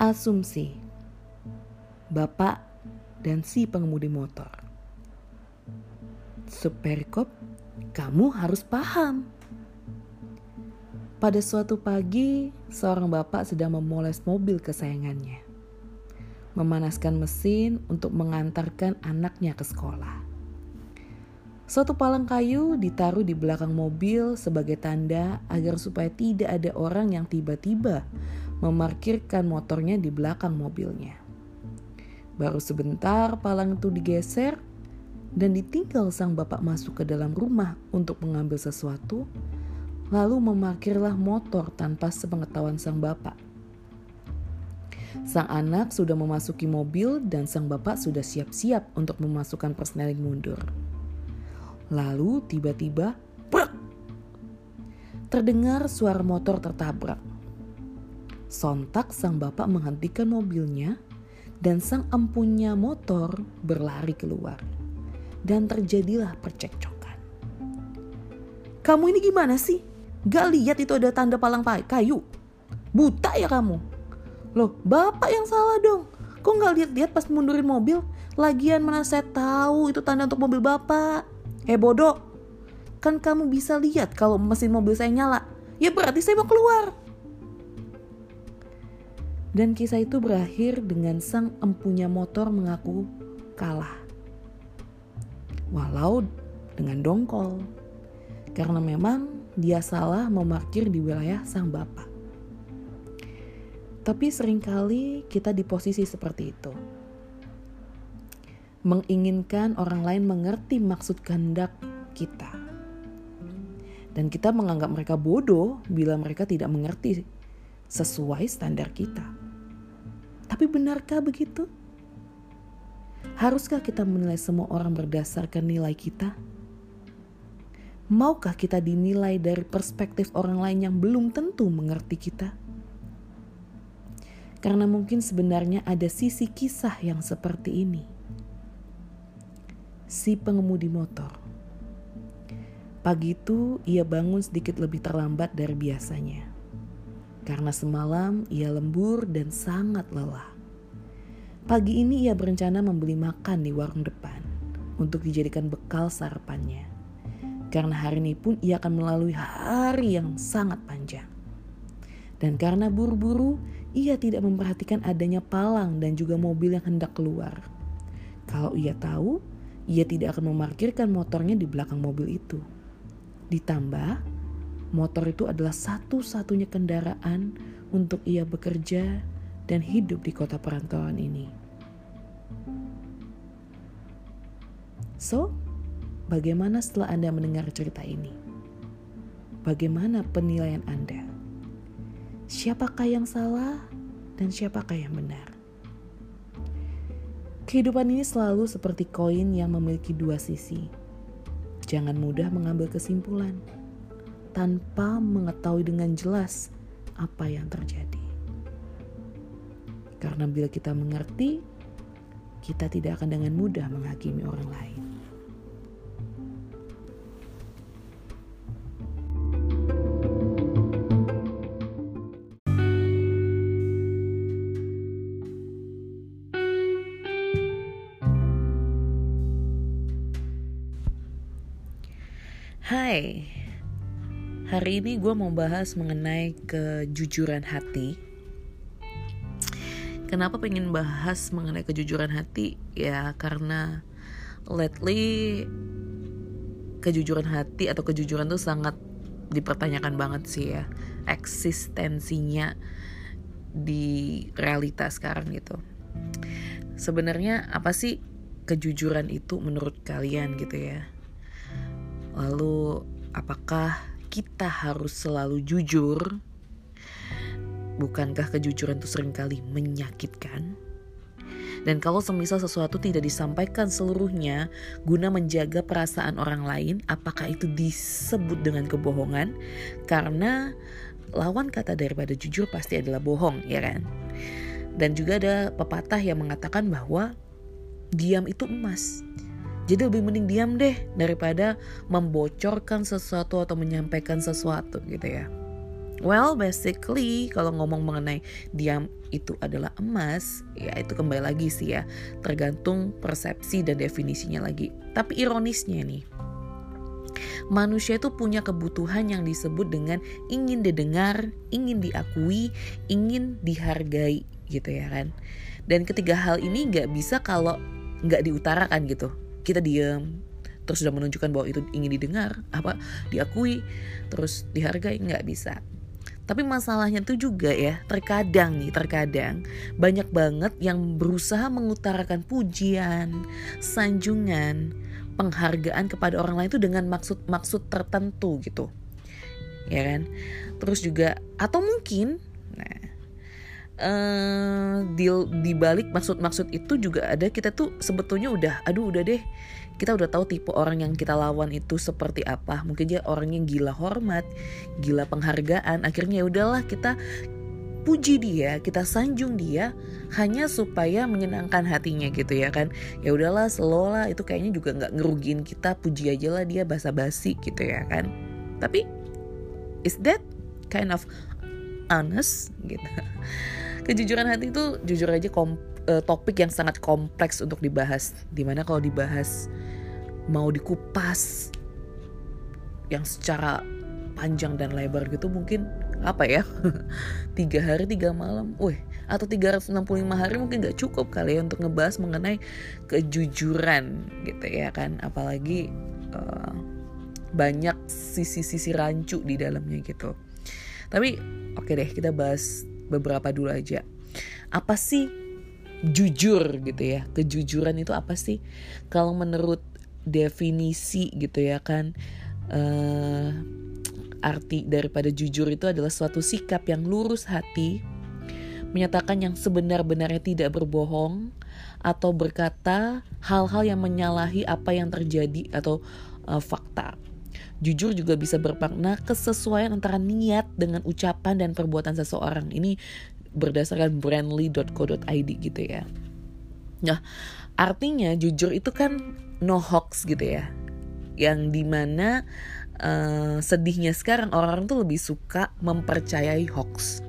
Asumsi Bapak dan si pengemudi motor Superkop, kamu harus paham pada suatu pagi, seorang bapak sedang memoles mobil kesayangannya. Memanaskan mesin untuk mengantarkan anaknya ke sekolah. Suatu palang kayu ditaruh di belakang mobil sebagai tanda agar supaya tidak ada orang yang tiba-tiba memarkirkan motornya di belakang mobilnya. Baru sebentar palang itu digeser dan ditinggal sang bapak masuk ke dalam rumah untuk mengambil sesuatu lalu memarkirlah motor tanpa sepengetahuan sang bapak. Sang anak sudah memasuki mobil dan sang bapak sudah siap-siap untuk memasukkan persneling mundur. Lalu tiba-tiba, terdengar suara motor tertabrak. Sontak sang bapak menghentikan mobilnya dan sang empunya motor berlari keluar. Dan terjadilah percekcokan. Kamu ini gimana sih? Gak lihat itu ada tanda palang kayu. Buta ya kamu. Loh, bapak yang salah dong. Kok gak lihat-lihat pas mundurin mobil? Lagian mana saya tahu itu tanda untuk mobil bapak. Eh bodoh. Kan kamu bisa lihat kalau mesin mobil saya nyala. Ya berarti saya mau keluar. Dan kisah itu berakhir dengan sang empunya motor mengaku kalah. Walau dengan dongkol. Karena memang dia salah memarkir di wilayah sang bapak. Tapi sering kali kita di posisi seperti itu. Menginginkan orang lain mengerti maksud kehendak kita. Dan kita menganggap mereka bodoh bila mereka tidak mengerti sesuai standar kita. Tapi benarkah begitu? Haruskah kita menilai semua orang berdasarkan nilai kita? Maukah kita dinilai dari perspektif orang lain yang belum tentu mengerti kita? Karena mungkin sebenarnya ada sisi kisah yang seperti ini. Si pengemudi motor. Pagi itu ia bangun sedikit lebih terlambat dari biasanya. Karena semalam ia lembur dan sangat lelah. Pagi ini ia berencana membeli makan di warung depan untuk dijadikan bekal sarapannya. Karena hari ini pun ia akan melalui hari yang sangat panjang. Dan karena buru-buru, ia tidak memperhatikan adanya palang dan juga mobil yang hendak keluar. Kalau ia tahu, ia tidak akan memarkirkan motornya di belakang mobil itu. Ditambah, motor itu adalah satu-satunya kendaraan untuk ia bekerja dan hidup di kota perantauan ini. So, Bagaimana setelah Anda mendengar cerita ini? Bagaimana penilaian Anda? Siapakah yang salah dan siapakah yang benar? Kehidupan ini selalu seperti koin yang memiliki dua sisi. Jangan mudah mengambil kesimpulan tanpa mengetahui dengan jelas apa yang terjadi. Karena bila kita mengerti, kita tidak akan dengan mudah menghakimi orang lain. Hai, hari ini gue mau bahas mengenai kejujuran hati. Kenapa pengen bahas mengenai kejujuran hati? Ya karena lately kejujuran hati atau kejujuran tuh sangat dipertanyakan banget sih ya eksistensinya di realitas sekarang gitu. Sebenarnya apa sih kejujuran itu menurut kalian gitu ya? Lalu, apakah kita harus selalu jujur? Bukankah kejujuran itu sering kali menyakitkan? Dan kalau semisal sesuatu tidak disampaikan seluruhnya guna menjaga perasaan orang lain, apakah itu disebut dengan kebohongan? Karena lawan kata daripada jujur pasti adalah bohong, ya kan? Dan juga ada pepatah yang mengatakan bahwa diam itu emas. Jadi lebih mending diam deh daripada membocorkan sesuatu atau menyampaikan sesuatu gitu ya. Well, basically kalau ngomong mengenai diam itu adalah emas, ya itu kembali lagi sih ya, tergantung persepsi dan definisinya lagi. Tapi ironisnya nih, manusia itu punya kebutuhan yang disebut dengan ingin didengar, ingin diakui, ingin dihargai gitu ya kan. Dan ketiga hal ini nggak bisa kalau nggak diutarakan gitu. Kita diam, terus sudah menunjukkan bahwa itu ingin didengar, apa diakui, terus dihargai nggak bisa. Tapi masalahnya tuh juga ya, terkadang nih, terkadang banyak banget yang berusaha mengutarakan pujian, sanjungan, penghargaan kepada orang lain itu dengan maksud-maksud tertentu gitu. Ya kan? Terus juga atau mungkin nah uh, di di balik maksud-maksud itu juga ada kita tuh sebetulnya udah aduh udah deh kita udah tahu tipe orang yang kita lawan itu seperti apa mungkin dia orang yang gila hormat gila penghargaan akhirnya ya udahlah kita puji dia, kita sanjung dia hanya supaya menyenangkan hatinya gitu ya kan. Ya udahlah, slow lah itu kayaknya juga nggak ngerugiin kita, puji aja lah dia basa-basi gitu ya kan. Tapi is that kind of honest gitu. Kejujuran hati itu jujur aja kom, uh, topik yang sangat kompleks untuk dibahas. Di mana kalau dibahas mau dikupas yang secara panjang dan lebar gitu mungkin apa ya? Tiga hari tiga malam, wih atau 365 hari mungkin gak cukup kali ya untuk ngebahas mengenai kejujuran gitu ya kan. Apalagi uh, banyak sisi-sisi rancu di dalamnya gitu. Tapi oke okay deh kita bahas beberapa dulu aja. Apa sih jujur gitu ya? Kejujuran itu apa sih? Kalau menurut definisi gitu ya kan uh, arti daripada jujur itu adalah suatu sikap yang lurus hati menyatakan yang sebenar-benarnya tidak berbohong atau berkata hal-hal yang menyalahi apa yang terjadi atau uh, fakta. Jujur juga bisa bermakna kesesuaian antara niat dengan ucapan dan perbuatan seseorang. Ini berdasarkan brandly.co.id gitu ya. Nah, artinya jujur itu kan no hoax gitu ya yang di mana uh, sedihnya sekarang orang-orang tuh lebih suka mempercayai hoax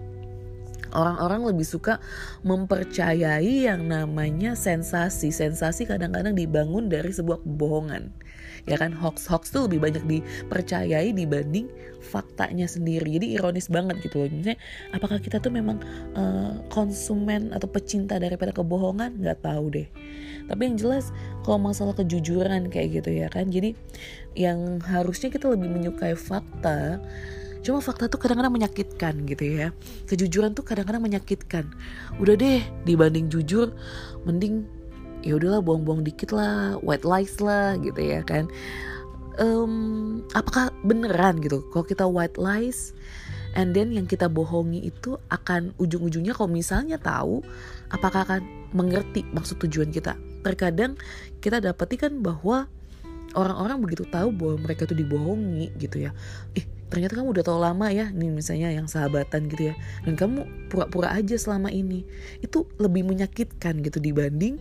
orang-orang lebih suka mempercayai yang namanya sensasi sensasi kadang-kadang dibangun dari sebuah kebohongan ya kan hoax hoax tuh lebih banyak dipercayai dibanding faktanya sendiri. Jadi ironis banget gitu loh. Misalnya apakah kita tuh memang uh, konsumen atau pecinta daripada kebohongan? Nggak tahu deh. Tapi yang jelas kalau masalah kejujuran kayak gitu ya kan jadi yang harusnya kita lebih menyukai fakta cuma fakta tuh kadang-kadang menyakitkan gitu ya. Kejujuran tuh kadang-kadang menyakitkan. Udah deh dibanding jujur mending ya udahlah buang-buang dikit lah white lies lah gitu ya kan. Um, apakah beneran gitu? Kalau kita white lies and then yang kita bohongi itu akan ujung-ujungnya kalau misalnya tahu apakah akan mengerti maksud tujuan kita? Terkadang kita dapati kan bahwa orang-orang begitu tahu bahwa mereka tuh dibohongi gitu ya. Ih ternyata kamu udah tahu lama ya nih misalnya yang sahabatan gitu ya. Dan kamu pura-pura aja selama ini. Itu lebih menyakitkan gitu dibanding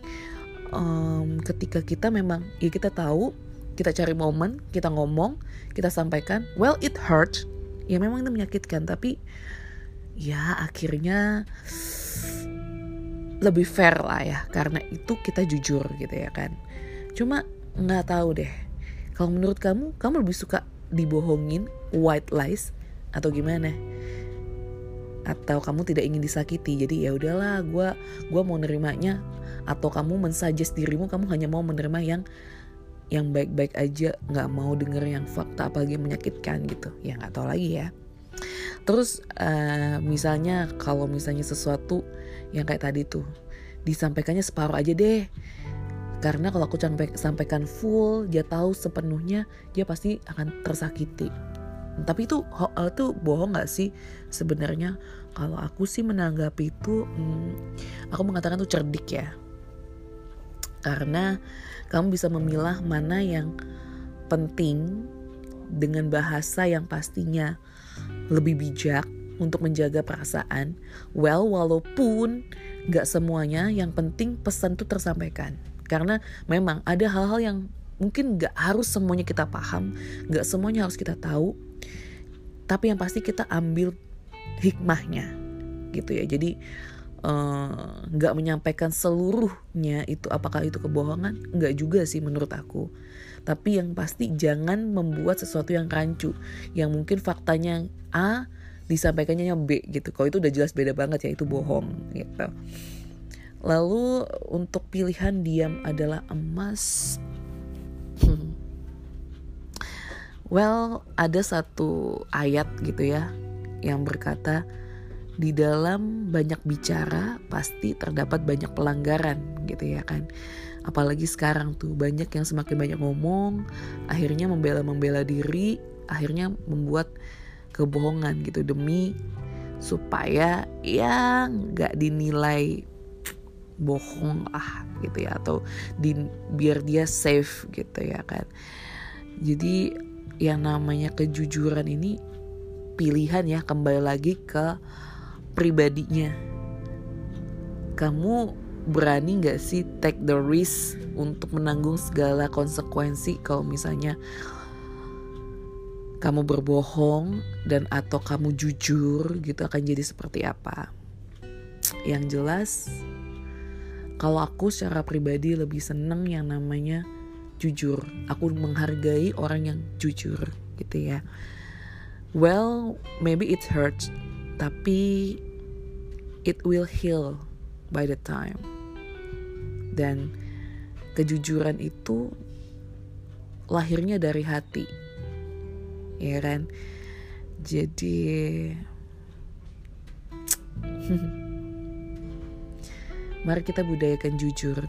um, ketika kita memang ya kita tahu kita cari momen kita ngomong kita sampaikan well it hurt. Ya memang itu menyakitkan tapi ya akhirnya lebih fair lah ya karena itu kita jujur gitu ya kan. Cuma nggak tahu deh kalau menurut kamu kamu lebih suka dibohongin white lies atau gimana atau kamu tidak ingin disakiti. Jadi ya udahlah gue gua mau nerimanya. Atau kamu mensuggest dirimu kamu hanya mau menerima yang yang baik-baik aja. Nggak mau denger yang fakta apalagi yang menyakitkan gitu. Ya nggak tahu lagi ya. Terus uh, misalnya kalau misalnya sesuatu yang kayak tadi tuh disampaikannya separuh aja deh. Karena kalau aku sampai, sampaikan full dia tahu sepenuhnya dia pasti akan tersakiti tapi itu itu bohong nggak sih sebenarnya kalau aku sih menanggapi itu hmm, aku mengatakan tuh cerdik ya karena kamu bisa memilah mana yang penting dengan bahasa yang pastinya lebih bijak untuk menjaga perasaan. Well, walaupun gak semuanya, yang penting pesan tuh tersampaikan. Karena memang ada hal-hal yang mungkin gak harus semuanya kita paham, gak semuanya harus kita tahu. Tapi yang pasti kita ambil hikmahnya gitu ya. Jadi eh, nggak uh, menyampaikan seluruhnya itu apakah itu kebohongan? Nggak juga sih menurut aku. Tapi yang pasti jangan membuat sesuatu yang rancu yang mungkin faktanya A disampaikannya B gitu. Kalau itu udah jelas beda banget ya itu bohong gitu. Lalu untuk pilihan diam adalah emas well ada satu ayat gitu ya yang berkata di dalam banyak bicara pasti terdapat banyak pelanggaran gitu ya kan. Apalagi sekarang tuh banyak yang semakin banyak ngomong akhirnya membela-membela diri akhirnya membuat kebohongan gitu demi supaya ya nggak dinilai bohong ah gitu ya atau di, biar dia safe gitu ya kan. Jadi yang namanya kejujuran ini pilihan ya kembali lagi ke pribadinya. Kamu berani gak sih take the risk untuk menanggung segala konsekuensi kalau misalnya kamu berbohong dan atau kamu jujur gitu akan jadi seperti apa? Yang jelas kalau aku secara pribadi lebih seneng yang namanya jujur. Aku menghargai orang yang jujur gitu ya. Well maybe it hurts tapi it will heal by the time. Dan kejujuran itu lahirnya dari hati ya kan? Jadi mari kita budayakan jujur